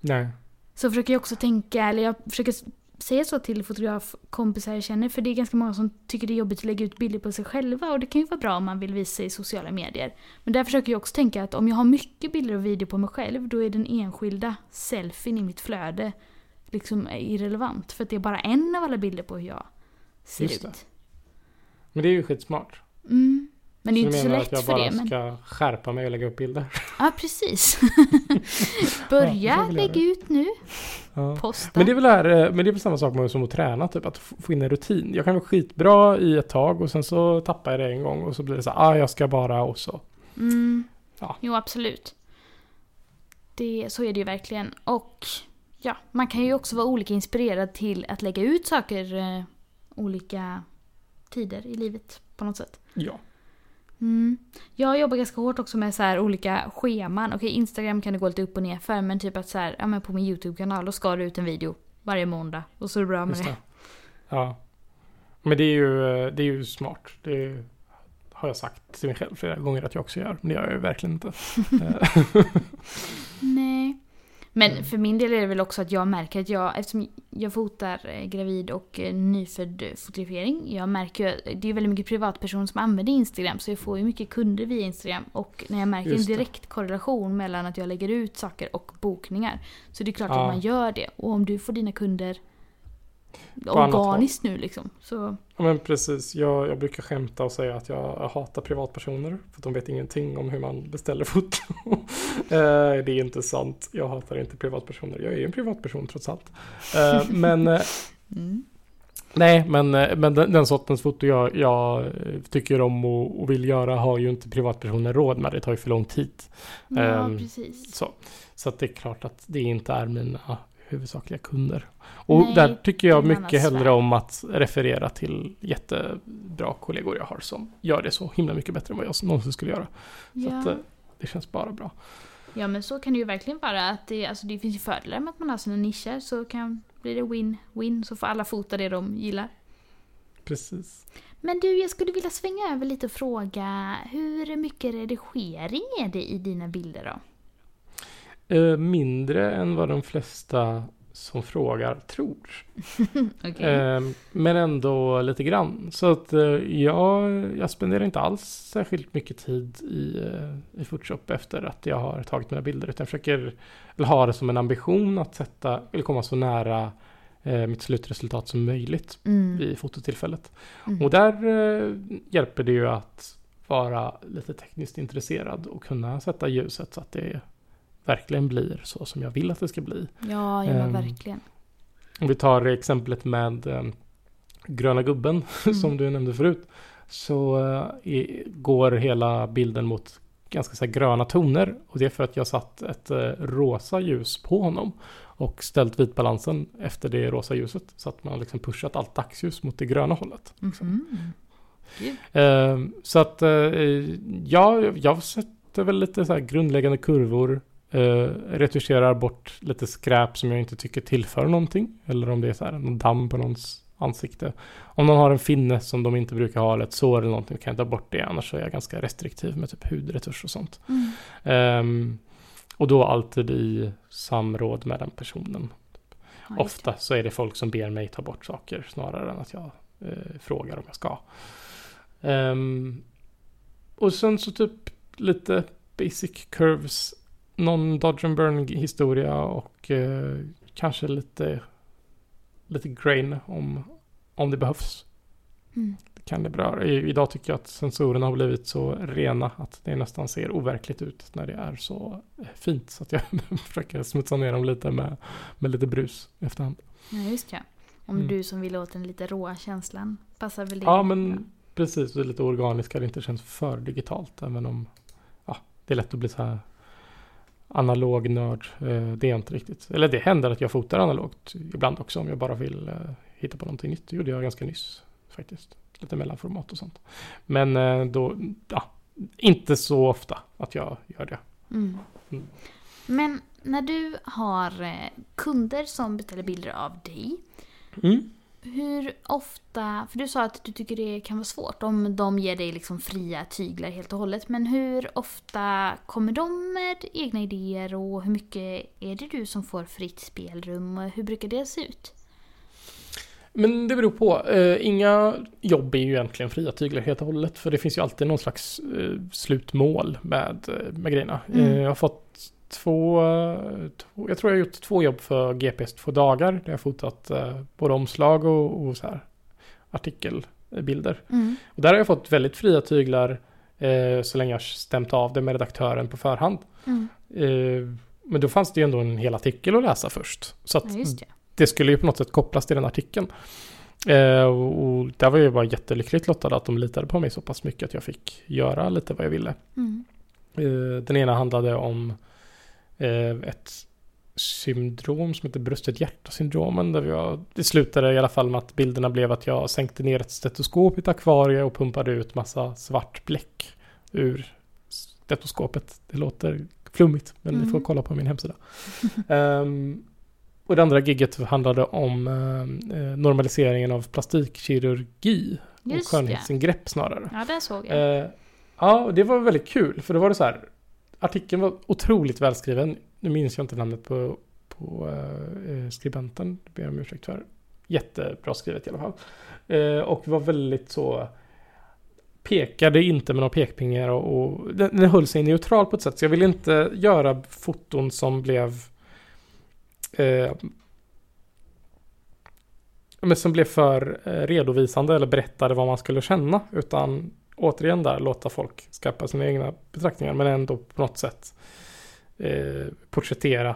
Nej. Så försöker jag också tänka, eller jag försöker säga så till fotografkompisar jag känner, för det är ganska många som tycker det är jobbigt att lägga ut bilder på sig själva och det kan ju vara bra om man vill visa i sociala medier. Men där försöker jag också tänka att om jag har mycket bilder och video på mig själv, då är den enskilda selfien i mitt flöde liksom irrelevant. För att det är bara en av alla bilder på hur jag ser Just det. ut. Men det är ju skitsmart. Mm. Men det är Så inte du så menar lätt att jag för bara det. Men... ska skärpa mig och lägga upp bilder? Ja, precis. Ja, Börja det jag väl lägga ut nu. Ja. Posta. Men det är väl här, eh, men det är väl samma sak med som att träna, typ att få in en rutin. Jag kan vara skitbra i ett tag och sen så tappar jag det en gång och så blir det så här, ah jag ska bara och så. Mm. Ja. Jo, absolut. Det, så är det ju verkligen. Och ja, man kan ju också vara olika inspirerad till att lägga ut saker eh, olika tider i livet på något sätt. Ja. Mm. Jag jobbar ganska hårt också med så här olika scheman. Okej, Instagram kan det gå lite upp och ner för men typ att så här, ja men på min YouTube-kanal då ska det ut en video varje måndag. Och så är det bra med det. det. Ja. Men det är ju, eh, det är ju smart. Det har jag sagt till mig själv flera gånger att jag också gör. Men det gör jag ju verkligen inte. Nej. Men Mm. för min del är det väl också att jag märker att jag, eftersom jag fotar eh, gravid och eh, nyfödd fotografering, jag märker ju, det är väldigt mycket privatpersoner som använder Instagram, så jag får ju mycket kunder via Instagram. Och när jag märker en direkt korrelation mellan att jag lägger ut saker och bokningar, så det är klart Ja. att man gör det. Och om du får dina kunder. Organiskt nu liksom, så Ja men precis, jag, jag brukar skämta och säga att jag hatar privatpersoner för att de vet ingenting om hur man beställer foto. Eh, det är inte sant, jag hatar inte privatpersoner. Jag är ju en privatperson trots allt. Eh, men eh, mm. nej, men, men den, den sortens foto jag, jag tycker om och, och vill göra har ju inte privatpersoner råd med. Det tar ju för lång tid. ja Ehm, precis. Så, så att det är klart att det inte är mina huvudsakliga kunder. Och Nej, där tycker jag mycket hellre om att referera till jättebra kollegor jag har som gör det så himla mycket bättre än vad jag någonsin skulle göra. Så att Ja. eh, det känns bara bra. Ja men så kan det ju verkligen vara. Att det, alltså, det finns ju fördelar med att man har sina nischer så kan blir det win-win så får alla fota det de gillar. Precis. Men du, jag skulle vilja svänga över lite och fråga hur mycket redigering är det i dina bilder då? Eh, mindre än vad de flesta som frågar tror. Okej. Eh, men ändå lite grann. Så att eh, jag, jag spenderar inte alls särskilt mycket tid i, eh, i Photoshop efter att jag har tagit mina bilder. Utan jag försöker eller ha det som en ambition att sätta, eller komma så nära eh, mitt slutresultat som möjligt Mm. vid fototillfället. Mm. Och där hjälper det ju att vara lite tekniskt intresserad och kunna sätta ljuset så att det verkligen blir så som jag vill att det ska bli. Ja, ja Ehm, verkligen. Om vi tar exemplet med eh, gröna gubben Mm. som du nämnde förut. Så eh, i- går hela bilden mot ganska så gröna toner. Och det är för att jag satt ett eh, rosa ljus på honom. Och ställt vitbalansen efter det rosa ljuset. Så att man har liksom pushat allt dagsljus mot det gröna hållet. Mhm. Gud. Eh, så att eh, ja, jag sätter väl lite så grundläggande kurvor. Eh, retuscherar bort lite skräp som jag inte tycker tillför någonting. Eller om det är så här någon damm på någons ansikte. Om någon har en finne som de inte brukar ha eller ett sår eller någonting kan jag ta bort det. Annars så är jag ganska restriktiv med typ hudretusch och sånt. Mm. Ehm, och då alltid i samråd med den personen. Just Ofta så är det folk som ber mig ta bort saker snarare än att jag eh, frågar om jag ska. Ehm, och sen så typ lite basic curves. Någon dodge and burn historia och eh, kanske lite, lite grain om, om det behövs. det. Mm. Kan det bra. I, idag tycker jag att sensorerna har blivit så rena att det nästan ser overkligt ut när det är så eh, fint. Så att jag försöker smutsa ner dem lite med, med lite brus efterhand. Ja, just ja. Om Mm. du som vill åt den lite råa känslan passar väl det? Ja, men precis. Det är lite organiska. Det inte känns för digitalt. Även om ja, det är lätt att bli så här analog nörd. Eh, Det är inte riktigt. Eller det händer att jag fotar analogt ibland också om jag bara vill eh, hitta på någonting nytt. Det gjorde jag ganska nyss faktiskt. Lite mellanformat och sånt. Men eh, då, ja, inte så ofta att jag gör det. Mm. Mm. Men när du har kunder som beställer bilder av dig, Mm. Hur ofta, för du sa att du tycker det kan vara svårt om de ger dig liksom fria tyglar helt och hållet, men hur ofta kommer de med egna idéer och hur mycket är det du som får fritt spelrum och hur brukar det se ut? Men det beror på. Eh, inga jobb är ju egentligen fria tyglar helt och hållet. För det finns ju alltid någon slags eh, slutmål med, eh, med grejerna. Mm. Jag har fått två, två, jag tror jag har gjort två jobb för GPS två dagar. Där jag har fotat eh, både omslag och, och så här artikelbilder. Mm. Och där har jag fått väldigt fria tyglar eh, så länge jag stämt av det med redaktören på förhand. Mm. Eh, men då fanns det ju ändå en hel artikel att läsa först. Så att Ja, det. det skulle ju på något sätt kopplas till den artikeln. Eh, och och där var jag bara jättelyckligt lottad att de litade på mig så pass mycket att jag fick göra lite vad jag ville. Mm. Eh, den ena handlade om ett syndrom som heter bröstet hjärta-syndromen. Där jag, det slutade i alla fall med att bilderna blev att jag sänkte ner ett stetoskop i ett akvarie och pumpade ut massa svart bläck ur stetoskopet. Det låter flummigt, men ni får Mm. kolla på min hemsida. Ehm, och det andra gigget handlade om eh, eh, normaliseringen av plastikkirurgi och Just det. skönhetsingrepp snarare. Ja, där såg jag. Eh, ja, och det var väldigt kul. För då var det så här. Artikeln var otroligt välskriven. Nu minns jag inte namnet på, på eh, eh, skribenten. Det ber jag om ursäkt för. Jättebra skrivet i alla fall. Eh, och var väldigt så. Pekade inte med några pekpingar och, och den, den höll sig neutral på ett sätt. Så jag ville inte göra foton som blev eh, men som blev för eh, redovisande eller berättade vad man skulle känna. Utan återigen där låta folk skapa sina egna betraktningar men ändå på något sätt eh, porträttera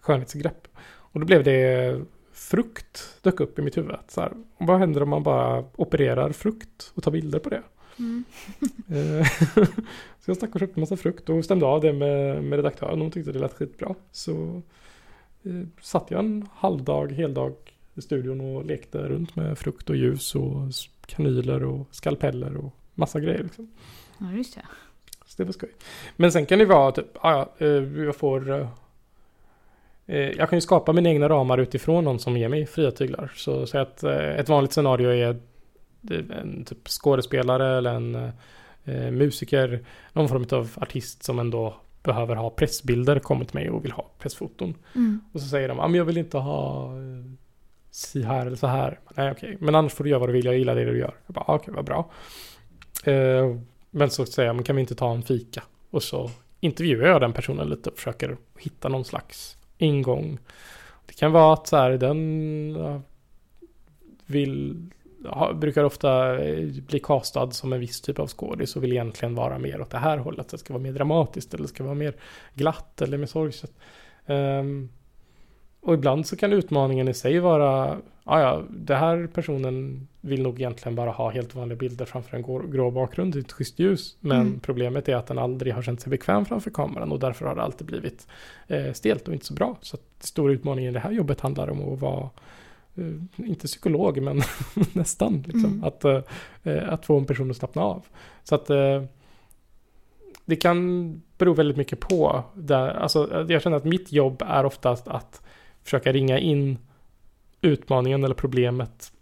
skönhetsgrepp. Och då blev det frukt dök upp i mitt huvud. Så här, vad händer om man bara opererar frukt och tar bilder på det? Mm. Eh, så jag stack och köpte en massa frukt och stämde av det med, med redaktören. Hon tyckte det lät skitbra. Så eh, satt jag en halvdag, heldag i studion och lekte runt med frukt och ljus och kanyler och skalpeller och massa grejer. Liksom. Ja, just det. Så det var skoj. Men sen kan det vara typ, ah, ja, eh, jag får... eh, eh, Jag kan ju skapa mina egna ramar utifrån någon som ger mig fria tyglar. Så, så att ett vanligt scenario är en typ skådespelare eller en musiker. Någon form av artist som ändå behöver ha pressbilder kommer till mig och vill ha pressfoton. Mm. Och så säger de, ah, men jag vill inte ha si här eller så här. Nej okej, men annars får du göra vad du vill, jag gillar det du gör. Jag bara, ah, okej vad bra. Eh, men så säger jag, kan vi inte ta en fika? Och så intervjuar jag den personen lite och försöker hitta någon slags ingång. Det kan vara att så här, den vill, ha, brukar ofta eh, bli castad som en viss typ av skådis och vill egentligen vara mer åt det här hållet. Det ska vara mer dramatiskt eller det ska vara mer glatt eller mer sorgset. Ehm, och ibland så kan utmaningen i sig vara, ja ja, det här personen vill nog egentligen bara ha helt vanliga bilder framför en grå, bakgrund i ett schysst ljus. Men Mm. problemet är att den aldrig har känt sig bekväm framför kameran och därför har det alltid blivit eh, stelt och inte så bra. Så att stora utmaningen i det här jobbet handlar om att vara eh, inte psykolog, men nästan. Liksom. Mm. Att, eh, att få en person att slappna av. Så att eh, det kan bero väldigt mycket på. Där, alltså, jag känner att mitt jobb är oftast att försöka ringa in utmaningen eller problemet.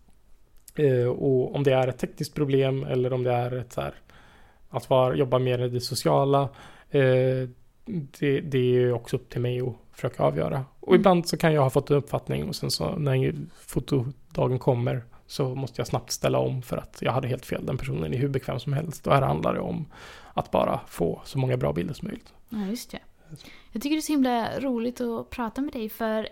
Eh, och om det är ett tekniskt problem eller om det är ett så här, att vara, jobba mer i det sociala. Eh, det, det är också upp till mig att försöka avgöra. Och Mm. ibland så kan jag ha fått en uppfattning och sen så när fotodagen kommer så måste jag snabbt ställa om för att jag hade helt fel. Den personen är hur bekväm som helst. Och här handlar det om att bara få så många bra bilder som möjligt. Ja, just det. Jag tycker det är så himla roligt att prata med dig för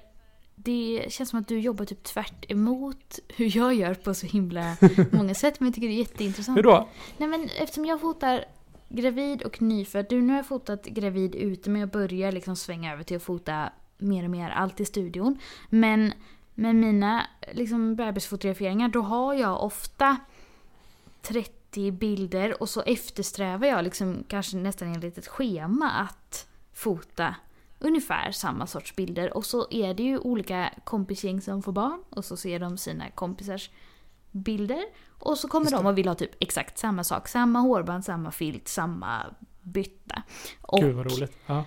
det känns som att du jobbar typ tvärt emot hur jag gör på så himla många sätt. Men jag tycker det är jätteintressant. Hur då? Nej men eftersom jag fotar gravid och nyfödd. Du, nu har jag fotat gravid ute men jag börjar liksom svänga över till att fota mer och mer allt i studion. Men med mina liksom bebisfotograferingar då har jag ofta 30 bilder och så eftersträvar jag liksom kanske nästan enligt ett schema att fota ungefär samma sorts bilder. Och så är det ju olika kompisgäng som får barn och så ser de sina kompisars bilder. Och så kommer de och vill ha typ exakt samma sak. Samma hårband, samma filt, samma bytta. Och, Gud vad roligt. Ja.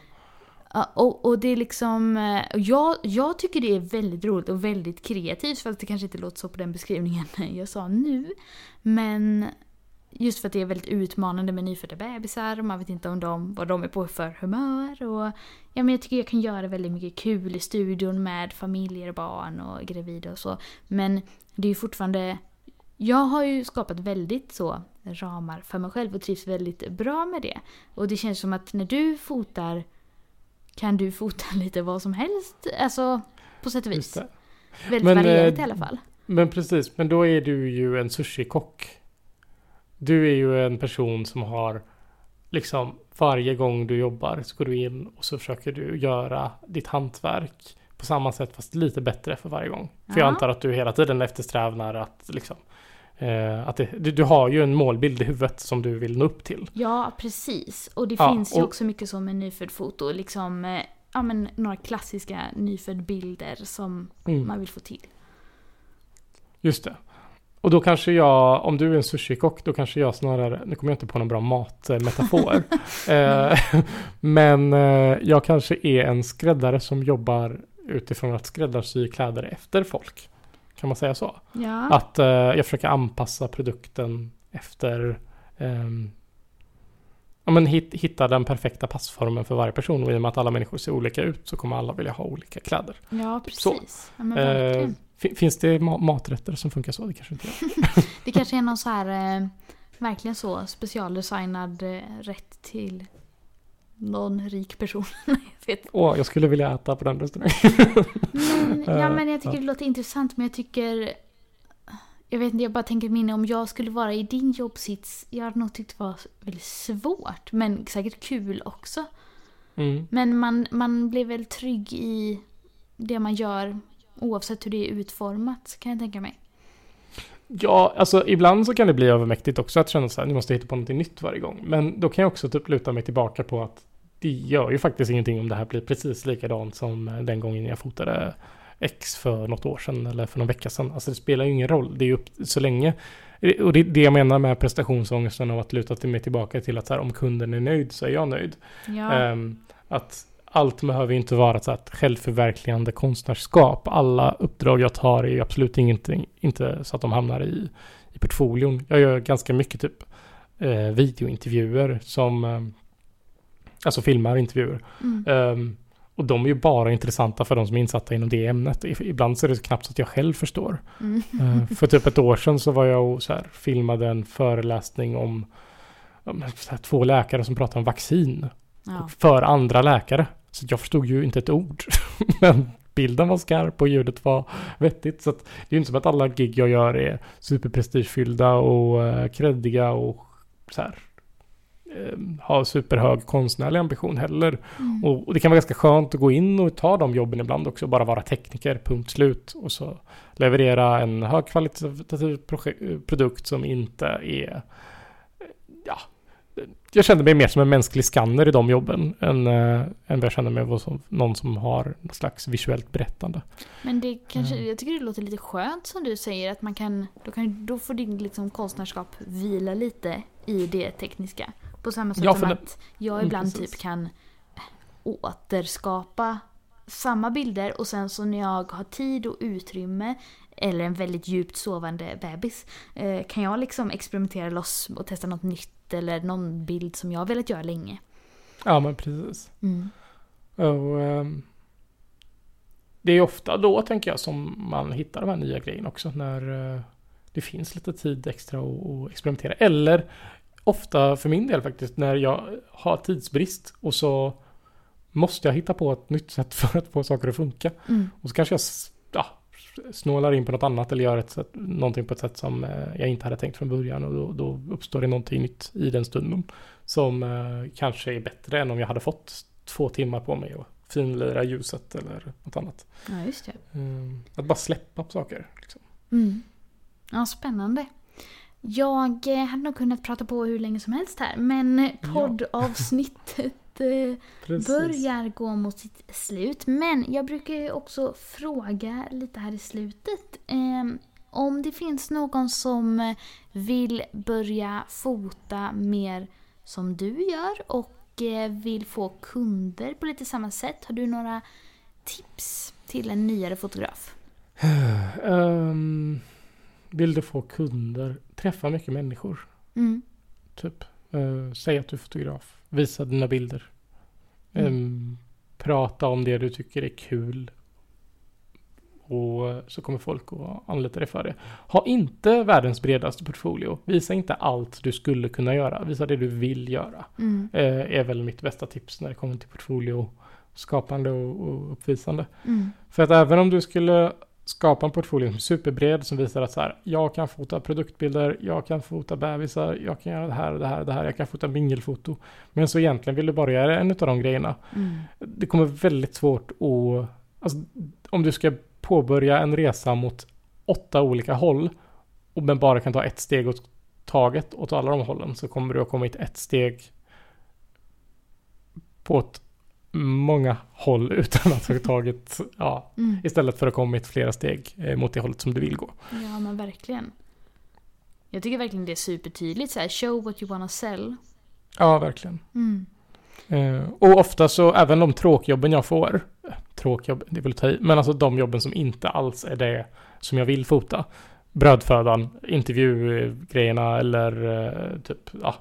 Ja, och, och det är liksom... eh, Jag, jag tycker det är väldigt roligt och väldigt kreativt fast det kanske inte låter så på den beskrivningen jag sa nu. Men just för att det är väldigt utmanande med nyfödda bebisar och man vet inte om de, vad de är på för humör. Och, ja, men jag tycker jag kan göra väldigt mycket kul i studion med familjer, barn och gravida och så. Men det är ju fortfarande... Jag har ju skapat väldigt så ramar för mig själv och trivs väldigt bra med det. Och det känns som att när du fotar kan du fota lite vad som helst. Alltså på sätt och vis. Väldigt Men, varierat eh, i alla fall. Men precis, men då är du ju en sushikock. Du är ju en person som har liksom varje gång du jobbar så går du in och så försöker du göra ditt hantverk på samma sätt fast lite bättre för varje gång. För jag Ja. antar att du hela tiden eftersträvar att liksom eh, att det, du, du har ju en målbild i huvudet som du vill nå upp till. Ja, precis. Och det Ja, finns ju och- också mycket som med nyfödd foto. Liksom, eh, ja men några klassiska nyfödd bilder som Mm. man vill få till. Just det. Och då kanske jag, om du är en sushikock, då kanske jag snarare, nu kommer jag inte på någon bra matmetafor. eh, men eh, jag kanske är en skräddare som jobbar utifrån att skräddarsy kläder efter folk. Kan man säga så? Ja. Att eh, jag försöker anpassa produkten efter ehm, Ja men hit, hitta den perfekta passformen för varje person och i och med att alla människor ser olika ut så kommer alla vilja ha olika kläder. Ja, så. precis. Ja, men verkligen. fi- finns det ma- maträtter som funkar så? Det kanske inte gör. Det kanske är någon så här, eh, verkligen så specialdesignad eh, rätt till någon rik person. jag Åh, jag skulle vilja äta på den restaurangen. Men, ja, Eh, men jag tycker det låter intressant men jag tycker... Jag vet inte, jag bara tänker minne om jag skulle vara i din jobbsits. Jag hade nog tyckt det var väldigt svårt men säkert kul också. Mm. Men man, man blir väl trygg i det man gör oavsett hur det är utformat kan jag tänka mig. Ja, alltså ibland så kan det bli övermäktigt också att känna så här, nu måste jag hitta på någonting nytt varje gång. Men då kan jag också typ luta mig tillbaka på att det gör ju faktiskt ingenting om det här blir precis likadant som eh, den gången jag fotade X för något år sedan eller för någon vecka sedan. Alltså det spelar ju ingen roll. Det är ju upp så länge. Och det är det jag menar med prestationsångesten av att luta till mig tillbaka till att så här, om kunden är nöjd så är jag nöjd. Ja, Ehm, att allt behöver inte vara så ett självförverkligande konstnärskap. Alla uppdrag jag tar är absolut ingenting, inte så att de hamnar i, i portfolion. Jag gör ganska mycket typ eh, videointervjuer som, eh, alltså filmar intervjuer. mm. Ehm, och de är ju bara intressanta för de som är insatta inom det ämnet. Ibland så är det knappt så att jag själv förstår. Mm. Eh, för typ ett år sedan så var jag och så här, filmade en föreläsning om, om så här, två läkare som pratar om vaccin ja. för andra läkare. Så jag förstod ju inte ett ord. Men bilden var skarp och ljudet var vettigt. Så det är ju inte som att alla gig jag gör är superprestigefyllda och uh, kreddiga och så här eh, ha superhög konstnärlig ambition heller. Mm. Och, och det kan vara ganska skönt att gå in och ta de jobben ibland också, bara vara tekniker, punkt slut. Och så leverera en högkvalitativ proje- produkt som inte är, jag känner mig mer som en mänsklig skanner i de jobben än, äh, än vad jag känner mig som någon som har något slags visuellt berättande. Men det kanske, Mm. jag tycker det låter lite skönt som du säger att man kan, då, kan, då får din liksom konstnärskap vila lite i det tekniska. På samma sätt Ja, som det- att jag Mm, ibland precis. typ kan återskapa samma bilder och sen så när jag har tid och utrymme eller en väldigt djupt sovande bebis eh, kan jag liksom experimentera loss och testa något nytt eller någon bild som jag velat göra länge. Ja, men precis. Mm. Och, ehm, det är ofta då, tänker jag, som man hittar de här nya grejerna också. När eh, det finns lite tid extra att experimentera. Eller ofta för min del faktiskt, när jag har tidsbrist och så måste jag hitta på ett nytt sätt för att få saker att funka. Mm. Och så kanske jag snålar in på något annat eller gör ett sätt, någonting på ett sätt som eh, jag inte hade tänkt från början. Och då, då uppstår det någonting nytt i den stunden. Som eh, kanske är bättre än om jag hade fått två timmar på mig att finlira ljuset eller något annat. Ja, just det. Mm, att bara släppa på saker. Liksom. Mm. Ja, spännande. Jag eh, hade nog kunnat prata på hur länge som helst här, men poddavsnittet Precis. börjar gå mot sitt slut. Men jag brukar ju också fråga lite här i slutet eh, om det finns någon som eh, vill börja fota mer som du gör och eh, vill få kunder på lite samma sätt. Har du några tips till en nyare fotograf? Ehm, vill du få kunder? Träffa mycket människor. Mm. Typ. Uh, säg att du är fotograf. Visa dina bilder. Mm. Ehm, prata om det du tycker är kul. Och så kommer folk att anlita dig för det. Ha inte världens bredaste portfolio. Visa inte allt du skulle kunna göra. Visa det du vill göra. Mm. Eh, är väl mitt bästa tips när det kommer till portfolio skapande och, och uppvisande. Mm. För att även om du skulle skapa en portfolio som är superbred som visar att så här, jag kan fota produktbilder, jag kan fota bebisar, jag kan göra det här och det här och det här, jag kan fota mingelfoto. Men så egentligen vill du bara göra en av de grejerna. Mm. Det kommer väldigt svårt att, alltså, om du ska påbörja en resa mot åtta olika håll och men bara kan ta ett steg åt taget åt alla de hållen så kommer du att kommit ett steg på ett många håll utan att ha tagit, ja, Mm. istället för att ha kommit flera steg eh, mot det hållet som du vill gå. Ja men verkligen. Jag tycker verkligen det är supertydligt så här, show what you wanna sell. Ja, verkligen. Mm. Eh, och ofta så, även de tråkjobben jag får, tråkjobb, det att ta i, men alltså de jobben som inte alls är det som jag vill fota. Brödfödan, intervjugrejerna eller eh, typ, ja,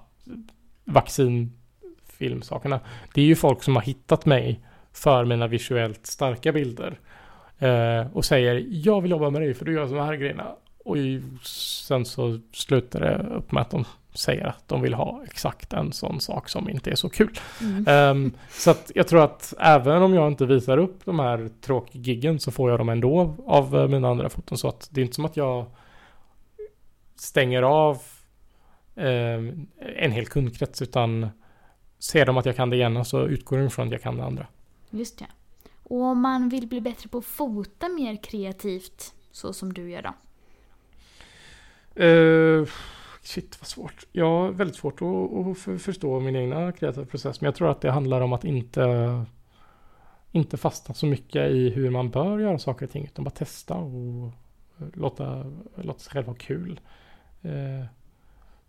vaccinfilmsakerna. Det är ju folk som har hittat mig för mina visuellt starka bilder. Eh, och säger, jag vill jobba med dig för du gör de här grejerna. Och sen så slutar det upp med att de säger att de vill ha exakt en sån sak som inte är så kul. Mm. Ehm, så att jag tror att även om jag inte visar upp de här tråkgiggen så får jag dem ändå av eh, mina andra foton. Så att det är inte som att jag stänger av ehm, en hel kundkrets utan ser de att jag kan det ena så utgår de ifrån att jag kan det andra. Just det. Och om man vill bli bättre på att fota mer kreativt, så som du gör då? Uh, shit vad svårt. Jag har väldigt svårt att, att för- förstå min egna kreativa process. Men jag tror att det handlar om att inte, inte fastna så mycket i hur man bör göra saker och ting. Utan bara testa och låta, låta sig själv ha kul. Eh,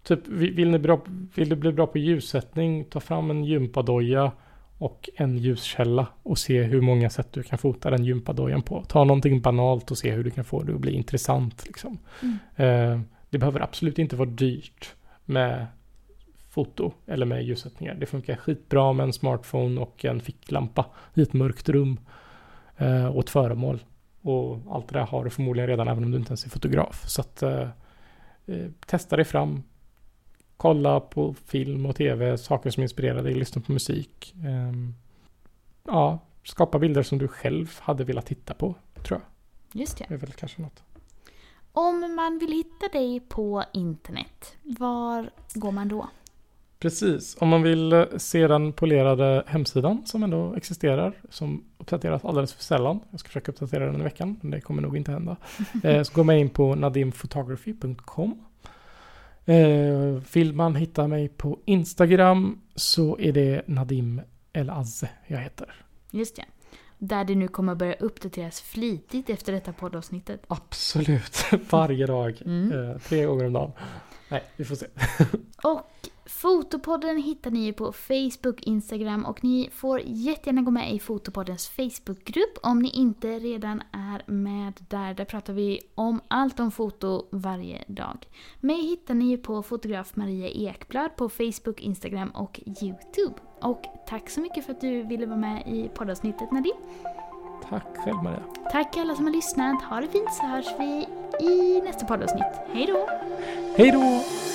typ, vill, ni bra, vill du bli bra på ljussättning? Ta fram en gympadoja och en ljuskälla och se hur många sätt du kan fota den gympadojan på. Ta någonting banalt och se hur du kan få det att bli intressant. Liksom. Mm. Eh, det behöver absolut inte vara dyrt med foto eller med ljussättningar. Det funkar skitbra med en smartphone och en ficklampa i ett mörkt rum eh, och ett föremål. Och allt det där har du förmodligen redan även om du inte ens är fotograf. Så att eh, eh, testa dig fram. Kolla på film och tv, saker som inspirerar dig, lyssna på musik. Ehm, ja, skapa bilder som du själv hade velat titta på, tror jag. Just det. Det är väl kanske något. Om man vill hitta dig på internet, var går man då? Precis, om man vill eh, se den polerade hemsidan som ändå existerar, som uppdateras alldeles för sällan. Jag ska försöka uppdatera den i veckan, men det kommer nog inte hända. eh, så går man in på nadimphotography.com. Eh, vill man hitta mig på Instagram så är det Nadim El Azze jag heter. Just det. Där det nu kommer börja uppdateras flitigt efter detta poddavsnittet. Absolut, varje dag. Mm. Eh, tre gånger om dagen. Nej, vi får se. Och Fotopodden hittar ni på Facebook, Instagram och ni får jättegärna gå med i Fotopoddens Facebookgrupp om ni inte redan är med där. Där pratar vi om allt om foto varje dag. Mig hittar ni på fotograf Maria Ekblad på Facebook, Instagram och Youtube. Och tack så mycket för att du ville vara med i poddavsnittet Nadim. Tack själv Maria. Tack alla som har lyssnat. Ha det fint så hörs vi i nästa poddavsnitt. Hej då! Hej då!